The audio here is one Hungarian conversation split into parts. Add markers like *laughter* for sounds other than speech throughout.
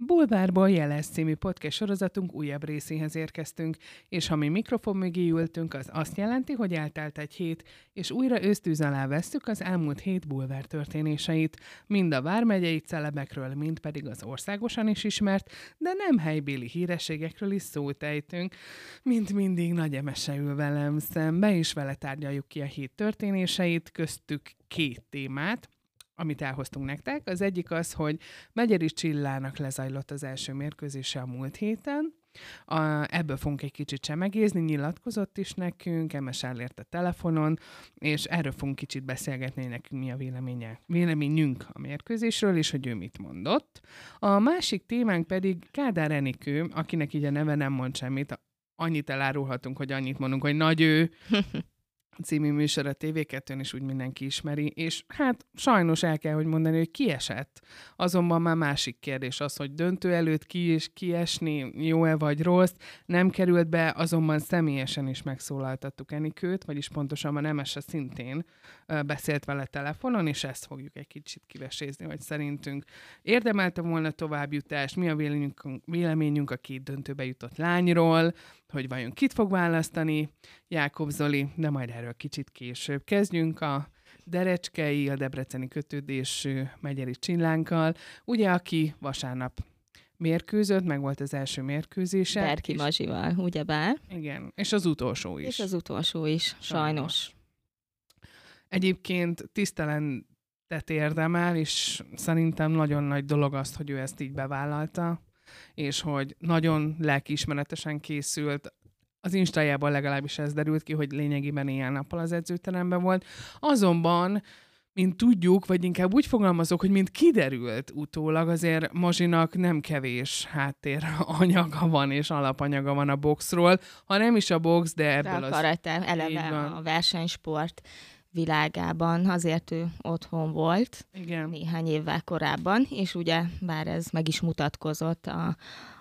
Bulvárból jeles című podcast sorozatunk újabb részéhez érkeztünk, és ha mi mikrofon mögé ültünk, az azt jelenti, hogy eltelt egy hét, és újra ősztűz alá vesszük az elmúlt hét bulvár történéseit, mind a vármegyei celebekről, mind pedig az országosan is ismert, de nem helybéli hírességekről is szót ejtünk. Mint mindig nagy emese ül velem szembe, és vele tárgyaljuk ki a hét történéseit, köztük két témát, amit elhoztunk nektek. Az egyik az, hogy Megyeri Csillának lezajlott az első mérkőzése a múlt héten, a, ebből fogunk egy kicsit csemegézni, nyilatkozott is nekünk, MS elért a telefonon, és erről fogunk kicsit beszélgetni, nekünk mi a véleménye, véleményünk a mérkőzésről, és hogy ő mit mondott. A másik témánk pedig Kádár Enikő, akinek így a neve nem mond semmit, annyit elárulhatunk, hogy annyit mondunk, hogy nagy ő, *laughs* című műsor a TV2-n is úgy mindenki ismeri, és hát sajnos el kell, hogy mondani, hogy kiesett. Azonban már másik kérdés az, hogy döntő előtt ki is kiesni, jó-e vagy rossz, nem került be, azonban személyesen is megszólaltattuk Enikőt, vagyis pontosabban Nemese szintén beszélt vele telefonon, és ezt fogjuk egy kicsit kivesézni, hogy szerintünk érdemelte volna továbbjutást, mi a véleményünk, véleményünk a két döntőbe jutott lányról, hogy vajon kit fog választani Jákob Zoli, de majd erről kicsit később. Kezdjünk a Derecskei, a debreceni kötődésű Megyeri Csillánkkal, ugye, aki vasárnap mérkőzött, meg volt az első mérkőzése. Berki és... Mazsival, ugyebár. Igen, és az utolsó is. És az utolsó is, sajnos. sajnos. Egyébként tisztelentet érdemel, és szerintem nagyon nagy dolog az, hogy ő ezt így bevállalta és hogy nagyon lelkiismeretesen készült, az Instájában legalábbis ez derült ki, hogy lényegében éjjel-nappal az edzőteremben volt. Azonban mint tudjuk, vagy inkább úgy fogalmazok, hogy mint kiderült utólag, azért Mazsinak nem kevés háttér anyaga van, és alapanyaga van a boxról, ha nem is a box, de ebből de a karate, az... eleve a versenysport világában, azért ő otthon volt Igen. néhány évvel korábban, és ugye bár ez meg is mutatkozott a,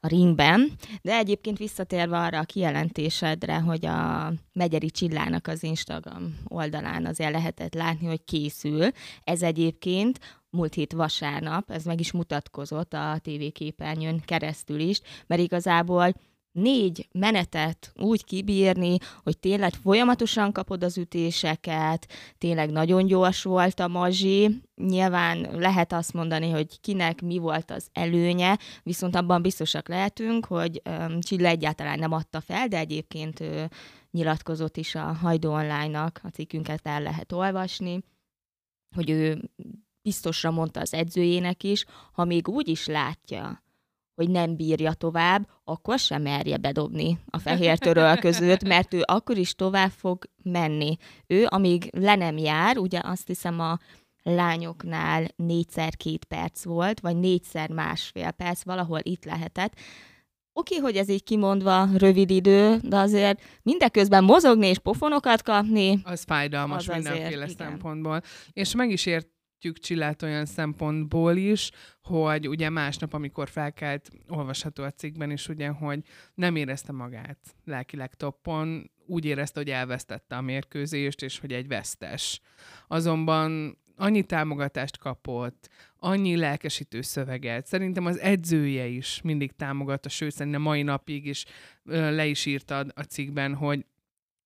a ringben, de egyébként visszatérve arra a kijelentésedre, hogy a Megyeri Csillának az Instagram oldalán azért lehetett látni, hogy készül. Ez egyébként múlt hét vasárnap, ez meg is mutatkozott a tévéképernyőn keresztül is, mert igazából négy menetet úgy kibírni, hogy tényleg folyamatosan kapod az ütéseket, tényleg nagyon gyors volt a mazsi. Nyilván lehet azt mondani, hogy kinek mi volt az előnye, viszont abban biztosak lehetünk, hogy um, Csilla egyáltalán nem adta fel, de egyébként ő nyilatkozott is a Hajdó Online-nak, a cikkünket el lehet olvasni, hogy ő biztosra mondta az edzőjének is, ha még úgy is látja, hogy nem bírja tovább, akkor sem merje bedobni a fehér töröl között, mert ő akkor is tovább fog menni. Ő, amíg le nem jár, ugye azt hiszem a lányoknál négyszer két perc volt, vagy négyszer másfél perc, valahol itt lehetett, Oké, okay, hogy ez így kimondva rövid idő, de azért mindeközben mozogni és pofonokat kapni. Az fájdalmas az mindenféle azért, szempontból. Igen. És meg is ért értjük Csillát olyan szempontból is, hogy ugye másnap, amikor felkelt, olvasható a cikkben is, ugye, hogy nem érezte magát lelkileg toppon, úgy érezte, hogy elvesztette a mérkőzést, és hogy egy vesztes. Azonban annyi támogatást kapott, annyi lelkesítő szöveget. Szerintem az edzője is mindig támogatta, sőt, szerintem mai napig is le is írta a cikkben, hogy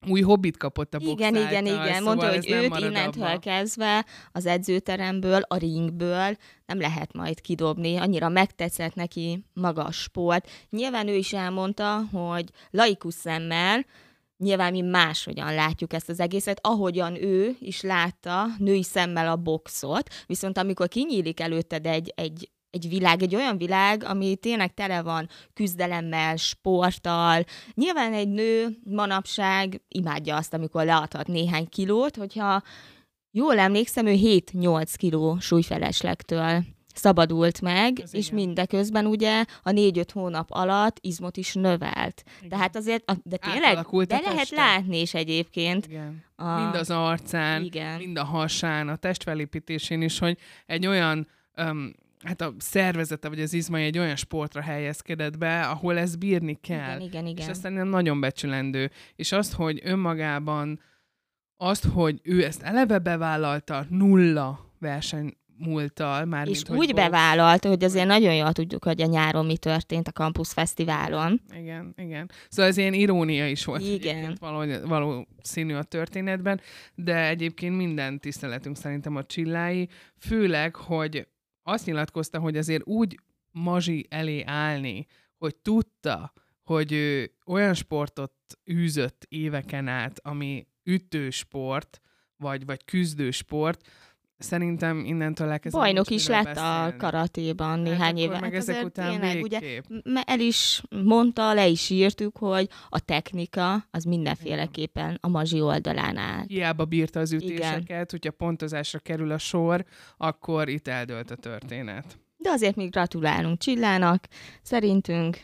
új hobbit kapott a box Igen, által, igen, igen. Szóval Mondta, hogy őt innentől abba. kezdve az edzőteremből, a ringből nem lehet majd kidobni. Annyira megtetszett neki maga a sport. Nyilván ő is elmondta, hogy laikus szemmel Nyilván mi máshogyan látjuk ezt az egészet, ahogyan ő is látta női szemmel a boxot, viszont amikor kinyílik előtted egy, egy egy világ, egy olyan világ, ami tényleg tele van küzdelemmel, sporttal. Nyilván egy nő manapság imádja azt, amikor leadhat néhány kilót, hogyha jól emlékszem, ő 7-8 kiló súlyfeleslektől szabadult meg, Ez és igen. mindeközben ugye a négy-öt hónap alatt izmot is növelt. Igen. Tehát azért, de tényleg, de lehet látni is egyébként. Igen. A... Mind az arcán, igen. mind a hasán, a testfelépítésén is, hogy egy olyan um, hát a szervezete vagy az izmai egy olyan sportra helyezkedett be, ahol ez bírni kell. Igen, igen, igen. És ez szerintem nagyon becsülendő. És azt, hogy önmagában azt, hogy ő ezt eleve bevállalta, nulla verseny múlttal. Már És mint, úgy hogy bevállalta, hogy azért nagyon jól tudjuk, hogy a nyáron mi történt a Campus Fesztiválon. Igen, igen. Szóval ez ilyen irónia is volt Igen. való, valószínű a történetben, de egyébként minden tiszteletünk szerintem a csillái, főleg, hogy azt nyilatkozta, hogy azért úgy mazsi elé állni, hogy tudta, hogy ő olyan sportot űzött éveken át, ami ütősport, vagy, vagy küzdősport, szerintem innentől elkezdve Bajnok is lett a beszélni. karatéban Hát néhány akkor éve. Meg Hát ezek után tényleg, ugye, m- el is mondta, le is írtuk, hogy a technika az mindenféleképpen a mazsi oldalán áll. hiába bírta az ütéseket, hogyha pontozásra kerül a sor, akkor itt eldőlt a történet. De azért még gratulálunk Csillának, szerintünk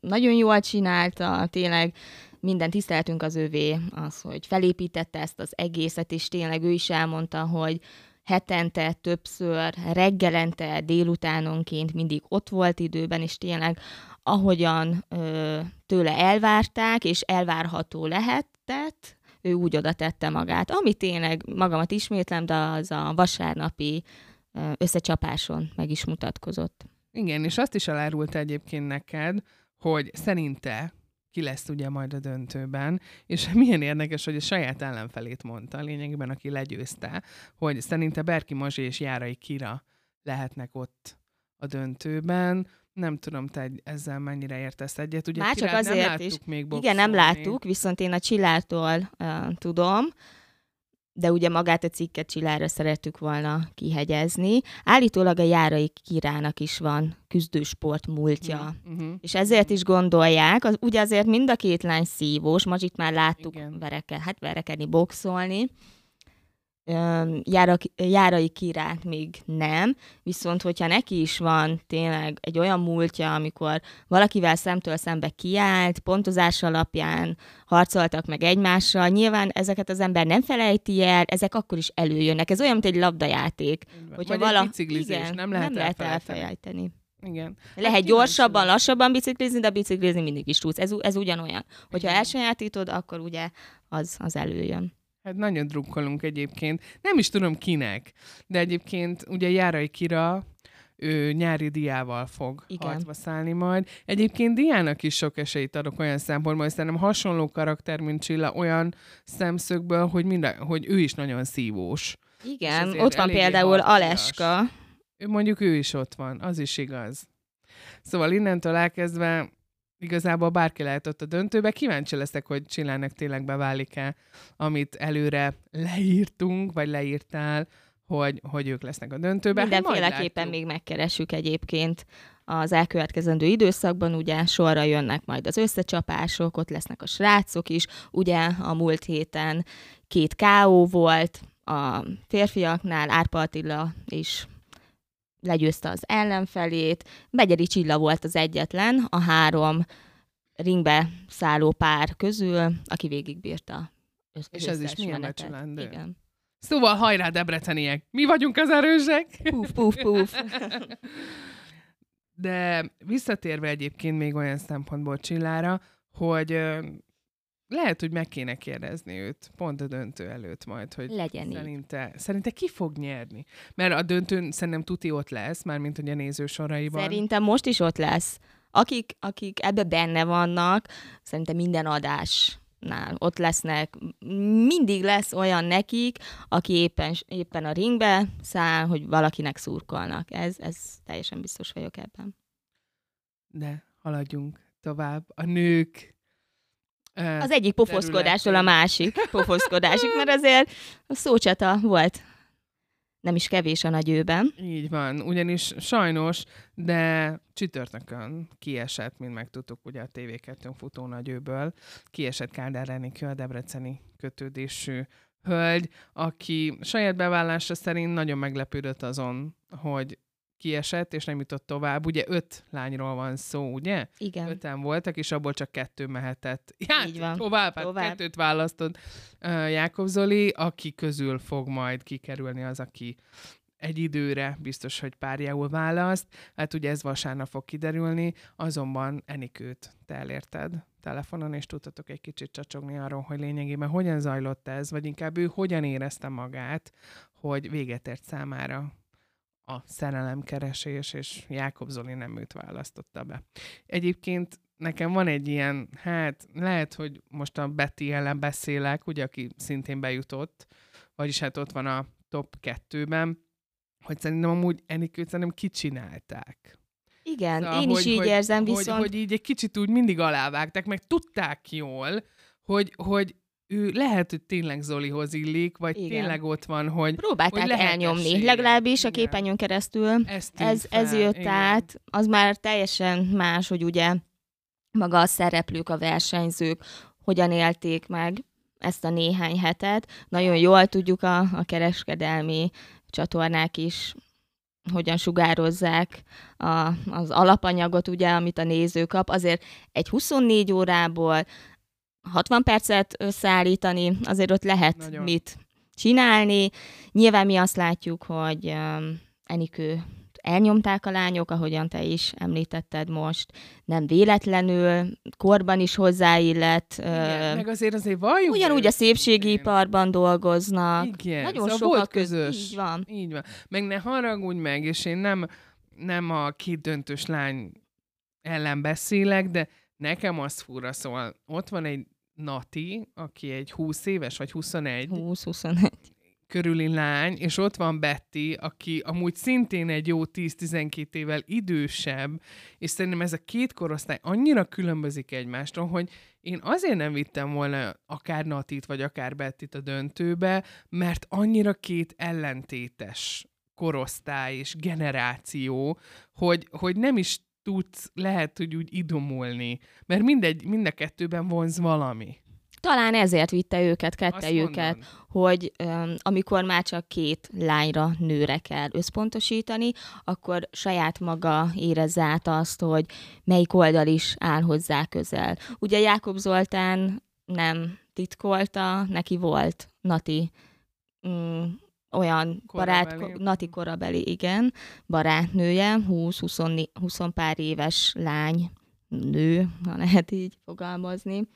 nagyon jól csinálta, tényleg minden tiszteltünk az övé, az, hogy felépítette ezt az egészet, és tényleg ő is elmondta, hogy hetente, többször, reggelente, délutánonként mindig ott volt időben, és tényleg ahogyan ö, tőle elvárták, és elvárható lehetett, ő úgy oda tette magát. Ami tényleg, magamat ismétlem, de az a vasárnapi összecsapáson meg is mutatkozott. Igen, és azt is elárulta egyébként neked, hogy szerinte ki lesz ugye majd a döntőben, és *laughs* milyen érdekes, hogy a saját ellenfelét mondta, lényegében aki legyőzte, hogy szerinte Berki Mazsi és Járai Kira lehetnek ott a döntőben. Nem tudom, te ezzel mennyire értesz egyet. Ugye Már csak Kirát nem azért láttuk is. még Igen, nem boxolni. láttuk, viszont én a Csillától uh, tudom, de ugye magát a cikket Csillára szerettük volna kihegyezni. Állítólag a Járai Kirának is van küzdősport múltja. Uh-huh. És ezért is gondolják, az, ugye azért mind a két lány szívós, Mazsit már láttuk Igen. vereke, hát verekedni, boxolni, Jára, Járai Kirát még nem, viszont hogyha neki is van tényleg egy olyan múltja, amikor valakivel szemtől szembe kiállt, pontozás alapján harcoltak meg egymással, nyilván ezeket az ember nem felejti el, ezek akkor is előjönnek. Ez olyan, mint egy labdajáték. Hogyha Vagy vala... egy biciklizés, Igen, nem lehet, nem lehet elfelejteni. elfelejteni. Igen. Lehet kíváncsi gyorsabban, lassabban biciklizni, de biciklizni mindig is tudsz. Ez, ez ugyanolyan. Hogyha Igen. elsajátítod, akkor ugye az, az előjön. Hát nagyon drukkolunk egyébként. Nem is tudom kinek, de egyébként ugye Járai Kira ő nyári diával fog Igen. harcba szállni majd. Egyébként Diának is sok esélyt adok olyan szempontból, hogy szerintem hasonló karakter, mint Csilla, olyan szemszögből, hogy, minden, hogy ő is nagyon szívós. Igen, ott van például. Aleska. Ő mondjuk ő is ott van, az is igaz. Szóval innentől elkezdve igazából bárki lehet ott a döntőbe. Kíváncsi leszek, hogy Csillának tényleg beválik-e, amit előre leírtunk, vagy leírtál, hogy, hogy ők lesznek a döntőben. Hát Mindenféleképpen látjuk. még megkeressük egyébként az elkövetkezendő időszakban, ugye sorra jönnek majd az összecsapások, ott lesznek a srácok is, ugye a múlt héten két KO volt a férfiaknál, Árpa Attila is legyőzte az ellenfelét, Megyeri Csilla volt az egyetlen, a három ringbe szálló pár közül, aki végigbírta az És ez is milyen becsülendő. Igen. Szóval hajrá, debreceniek! Mi vagyunk az erősek! Puf, puf, puf. De visszatérve egyébként még olyan szempontból Csillára, hogy lehet, hogy meg kéne kérdezni őt pont a döntő előtt majd, hogy Legyen így. szerinte, szerinte ki fog nyerni? Mert a döntőn szerintem tuti ott lesz, mármint hogy a néző soraiban. Szerintem most is ott lesz. Akik, akik ebbe benne vannak, szerintem minden adásnál ott lesznek. Mindig lesz olyan nekik, aki éppen, éppen a ringbe száll, hogy valakinek szurkolnak. Ez, ez teljesen biztos vagyok ebben. De haladjunk tovább. A nők Az egyik pofoszkodástól a másik pofoszkodásig, mert azért a szócsata volt nem is kevés a nagyőben. Így van, ugyanis sajnos, de csütörtökön kiesett, mint megtudtuk ugye a TV2 futó nagyőből, kiesett Kádár Enikő, a debreceni kötődésű hölgy, aki saját bevállása szerint nagyon meglepődött azon, hogy kiesett, és nem jutott tovább. Ugye öt lányról van szó, ugye? Igen. Öten voltak, és abból csak kettő mehetett. Hát, Így van. tovább, hát Tovább. kettőt választott uh, Jákob Zoli, aki közül fog majd kikerülni az, aki egy időre biztos, hogy párjául választ. Hát ugye ez vasárnap fog kiderülni, azonban Enikőt te elérted telefonon, és tudtatok egy kicsit csacsogni arról, hogy lényegében hogyan zajlott ez, vagy inkább ő hogyan érezte magát, hogy véget ért számára a szerelemkeresés, és Jákob Zoli nem őt választotta be. Egyébként nekem van egy ilyen, hát lehet, hogy most a Betty ellen beszélek, ugye, aki szintén bejutott, vagyis hát ott van a top kettőben, hogy szerintem amúgy Enikőt szerintem kicsinálták. Igen, szóval, én is hogy, így hogy, érzem, viszont... Hogy, hogy így egy kicsit úgy mindig alávágták, meg tudták jól, hogy, hogy ő lehet, hogy tényleg Zolihoz illik, vagy Igen. tényleg ott van, hogy Próbálták hogy elnyomni, legalábbis a képernyőn keresztül. Ez, ez, ez jött Igen. át, az már teljesen más, hogy ugye maga a szereplők, a versenyzők hogyan élték meg ezt a néhány hetet. Nagyon jól tudjuk a, a kereskedelmi csatornák is hogyan sugározzák a, az alapanyagot, ugye, amit a néző kap. Azért egy 24 órából 60 percet összeállítani, azért ott lehet Nagyon. mit csinálni. Nyilván mi azt látjuk, hogy um, Enikő elnyomták a lányok, ahogyan te is említetted most, nem véletlenül, korban is hozzáillett. Igen, uh, meg azért azért valljuk. Ugyanúgy a szépségiparban dolgoznak. Igen, Nagyon szóval sokat volt közös. Így van. Így van. Meg ne haragudj meg, és én nem, nem a két döntős lány ellen beszélek, de nekem az fura, szóval ott van egy Nati, aki egy 20 éves, vagy 21. 20-21 körüli lány, és ott van Betty, aki amúgy szintén egy jó 10-12 évvel idősebb, és szerintem ez a két korosztály annyira különbözik egymástól, hogy én azért nem vittem volna akár Natit, vagy akár Bettit a döntőbe, mert annyira két ellentétes korosztály és generáció, hogy, hogy nem is tudsz, lehet, hogy úgy idomulni, mert mindegy, mind a kettőben vonz valami. Talán ezért vitte őket, kettejüket, hogy um, amikor már csak két lányra, nőre kell összpontosítani, akkor saját maga érezze át azt, hogy melyik oldal is áll hozzá közel. Ugye Jákob Zoltán nem titkolta, neki volt Nati mm, olyan korabeli. barát, Nati korabeli, igen, barátnője, 20-20 pár éves lány, nő, ha lehet így fogalmazni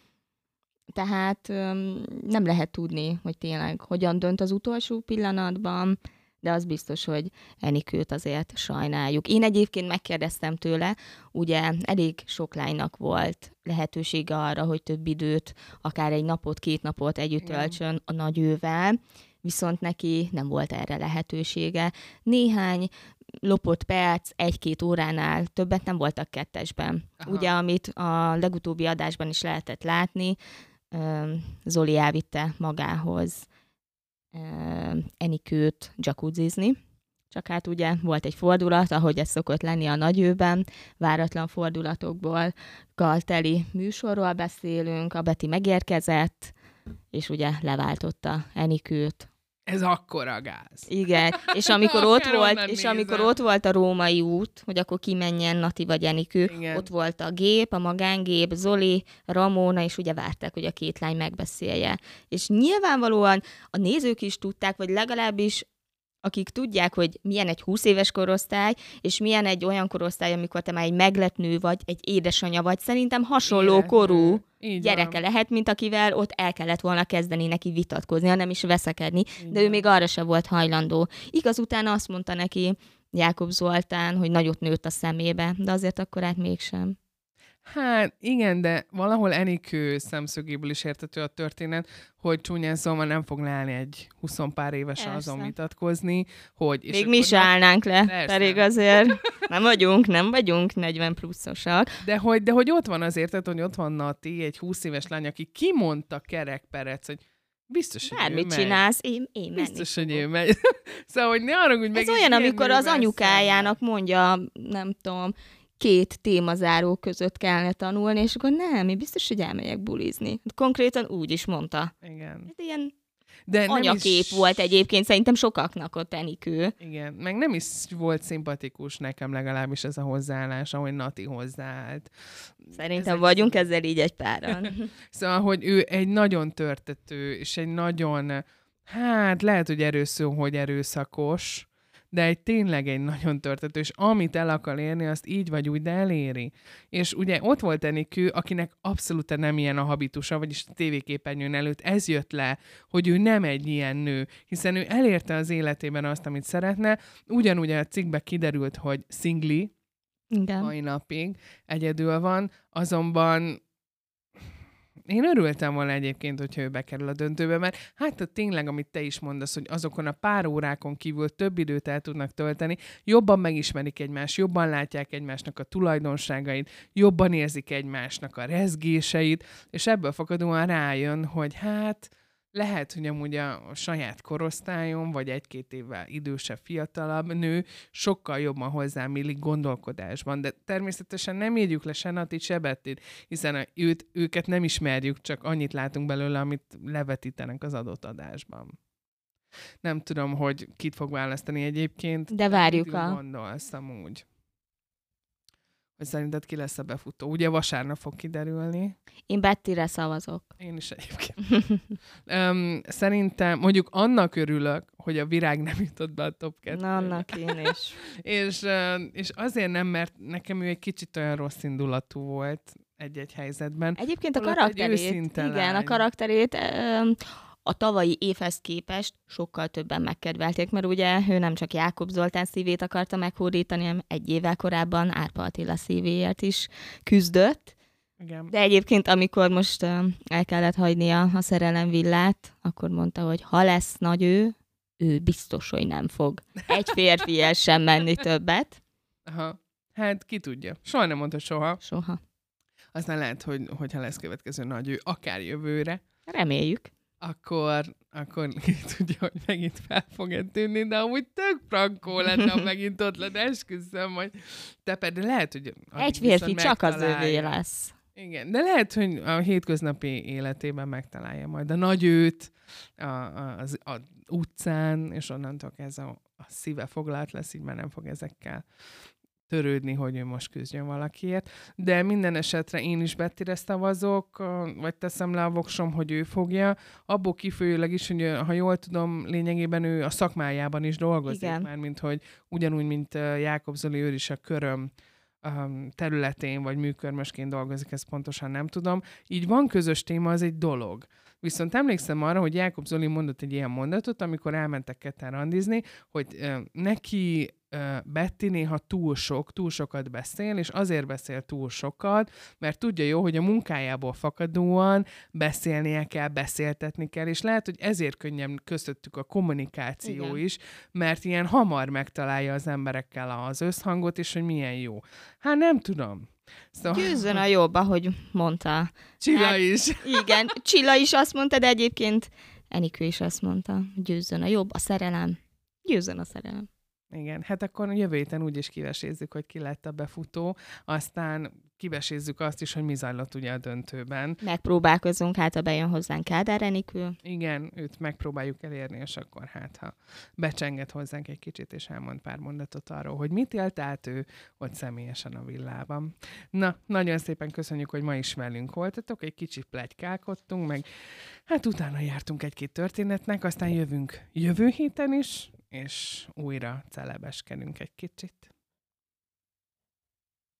tehát nem lehet tudni, hogy tényleg hogyan dönt az utolsó pillanatban, de az biztos, hogy Enikőt azért sajnáljuk. Én egyébként megkérdeztem tőle, ugye elég sok lánynak volt lehetősége arra, hogy több időt, akár egy napot, két napot együtt töltsön a nagyővel, viszont neki nem volt erre lehetősége. Néhány lopott perc, egy-két óránál többet nem voltak kettesben. Aha. Ugye, amit a legutóbbi adásban is lehetett látni, Zoli elvitte magához Enikőt jacuzzizni, csak hát ugye volt egy fordulat, ahogy ez szokott lenni a nagyőben, váratlan fordulatokból, galteli műsorról beszélünk, a Beti megérkezett, és ugye leváltotta Enikőt ez akkora gáz. Igen, *laughs* és amikor ott volt, és nézem. amikor ott volt a római út, hogy akkor kimenjen Nati vagy Enikő, Igen. ott volt a gép, a magángép, Zoli, Ramona, és ugye várták, hogy a két lány megbeszélje. És nyilvánvalóan a nézők is tudták, vagy legalábbis akik tudják, hogy milyen egy 20 éves korosztály, és milyen egy olyan korosztály, amikor te már egy meglett nő vagy, egy édesanyja vagy, szerintem hasonló Igen. korú így gyereke van. lehet, mint akivel ott el kellett volna kezdeni neki vitatkozni, hanem is veszekedni, Így de ő még arra se volt hajlandó. Igaz, utána azt mondta neki Jákob Zoltán, hogy nagyot nőtt a szemébe, de azért akkor át mégsem. Hát igen, de valahol Enikő szemszögéből is értető a történet, hogy csúnyán szóval nem fog leállni egy 20 pár évesen Persze. azon vitatkozni, hogy... És Még mi is állnánk le, Persze. pedig azért nem vagyunk, nem vagyunk 40 pluszosak. De hogy, de hogy ott van azért, tehát, hogy ott van Nati, egy 20 éves lány, aki kimondta kerekperec, hogy Biztos, hogy Bármit csinálsz, én, én Biztos, hogy én megy. *laughs* szóval, hogy ne arra, hogy meg Ez olyan, amikor az anyukájának mondja, nem tudom, két témazáró között kellene tanulni, és akkor nem, én biztos, hogy elmegyek bulizni. Konkrétan úgy is mondta. Igen. Ez ilyen de anyakép is... volt egyébként, szerintem sokaknak ott Enikő. Igen, meg nem is volt szimpatikus nekem legalábbis ez a hozzáállás, ahogy Nati hozzáállt. Szerintem Ezek vagyunk ezzel így egy páran. *laughs* *laughs* szóval, hogy ő egy nagyon törtető, és egy nagyon, hát lehet, hogy erőszó, hogy erőszakos, de egy tényleg egy nagyon törtető, és amit el akar érni, azt így vagy úgy, de eléri. És ugye ott volt Enikő, akinek abszolút nem ilyen a habitusa, vagyis a tévéképernyőn előtt ez jött le, hogy ő nem egy ilyen nő, hiszen ő elérte az életében azt, amit szeretne. Ugyanúgy a cikkbe kiderült, hogy szingli, Igen. mai napig egyedül van, azonban én örültem volna egyébként, hogyha ő bekerül a döntőbe, mert hát ott tényleg, amit te is mondasz, hogy azokon a pár órákon kívül több időt el tudnak tölteni, jobban megismerik egymást, jobban látják egymásnak a tulajdonságait, jobban érzik egymásnak a rezgéseit, és ebből fakadóan rájön, hogy hát lehet, hogy amúgy a, a saját korosztályon, vagy egy-két évvel idősebb, fiatalabb nő sokkal jobban hozzám illik gondolkodásban, de természetesen nem írjuk le se Natit, se Bettit, hiszen a, őt, őket nem ismerjük, csak annyit látunk belőle, amit levetítenek az adott adásban. Nem tudom, hogy kit fog választani egyébként. De várjuk a... gondolsz amúgy? Hogy szerinted ki lesz a befutó? Ugye vasárnap fog kiderülni. Én Bettire szavazok. Én is egyébként. um, szerintem, mondjuk annak örülök, hogy a virág nem jutott be a top 2 Na, annak én is. és, és azért nem, mert nekem ő egy kicsit olyan rossz indulatú volt egy-egy helyzetben. Egyébként a karakterét, igen, a karakterét ö, a tavalyi évhez képest sokkal többen megkedvelték, mert ugye ő nem csak Jákob Zoltán szívét akarta meghódítani, hanem egy évvel korábban Árpa Attila szívéért is küzdött. Igen. De egyébként, amikor most el kellett hagynia a szerelem villát, akkor mondta, hogy ha lesz nagy ő, ő biztos, hogy nem fog egy férfiel sem menni többet. Aha. Hát ki tudja. Soha nem mondta soha. Soha. Aztán lehet, hogy hogyha lesz következő nagy ő, akár jövőre, Reméljük. Akkor, akkor ki *laughs* tudja, hogy megint fel fog tűnni, de amúgy tök frankó lenne, ha *laughs* megint ott lenne, esküszöm, hogy te pedig lehet, hogy Egy férfi csak az övé lesz. Igen, de lehet, hogy a hétköznapi életében megtalálja majd a nagy őt a, a, az a utcán, és onnantól ez a, a szíve foglalt lesz, így már nem fog ezekkel törődni, hogy ő most küzdjön valakiért. De minden esetre én is Bettire szavazok, vagy teszem le a voksom, hogy ő fogja. Abból kifolyólag is, hogy ha jól tudom, lényegében ő a szakmájában is dolgozik, Igen. már mint hogy ugyanúgy, mint Jákob Zoli, ő is a köröm területén, vagy műkörmösként dolgozik, ezt pontosan nem tudom. Így van közös téma, az egy dolog. Viszont emlékszem arra, hogy Jákob Zoli mondott egy ilyen mondatot, amikor elmentek ketten randizni, hogy neki Betty néha túl sok, túl sokat beszél, és azért beszél túl sokat, mert tudja jó, hogy a munkájából fakadóan beszélnie kell, beszéltetni kell, és lehet, hogy ezért könnyen közöttük a kommunikáció Igen. is, mert ilyen hamar megtalálja az emberekkel az összhangot, és hogy milyen jó. Hát nem tudom. Szóval Győzzön a jobb, ahogy mondta. Csilla Hát- is. Igen, Csilla is azt mondta, de egyébként Enikő is azt mondta. Győzzön a jobb, a szerelem. Győzzön a szerelem. Igen, hát akkor jövő héten úgy is kivesézzük, hogy ki lett a befutó, aztán kivesézzük azt is, hogy mi zajlott ugye a döntőben. Megpróbálkozunk, hát ha bejön hozzánk Kádár Enikő. Igen, őt megpróbáljuk elérni, és akkor hát, ha becsenget hozzánk egy kicsit, és elmond pár mondatot arról, hogy mit élt át ő ott személyesen a villában. Na, nagyon szépen köszönjük, hogy ma is velünk voltatok, egy kicsit plegykálkodtunk, meg hát utána jártunk egy-két történetnek, aztán jövünk jövő héten is, és újra celebeskedünk egy kicsit.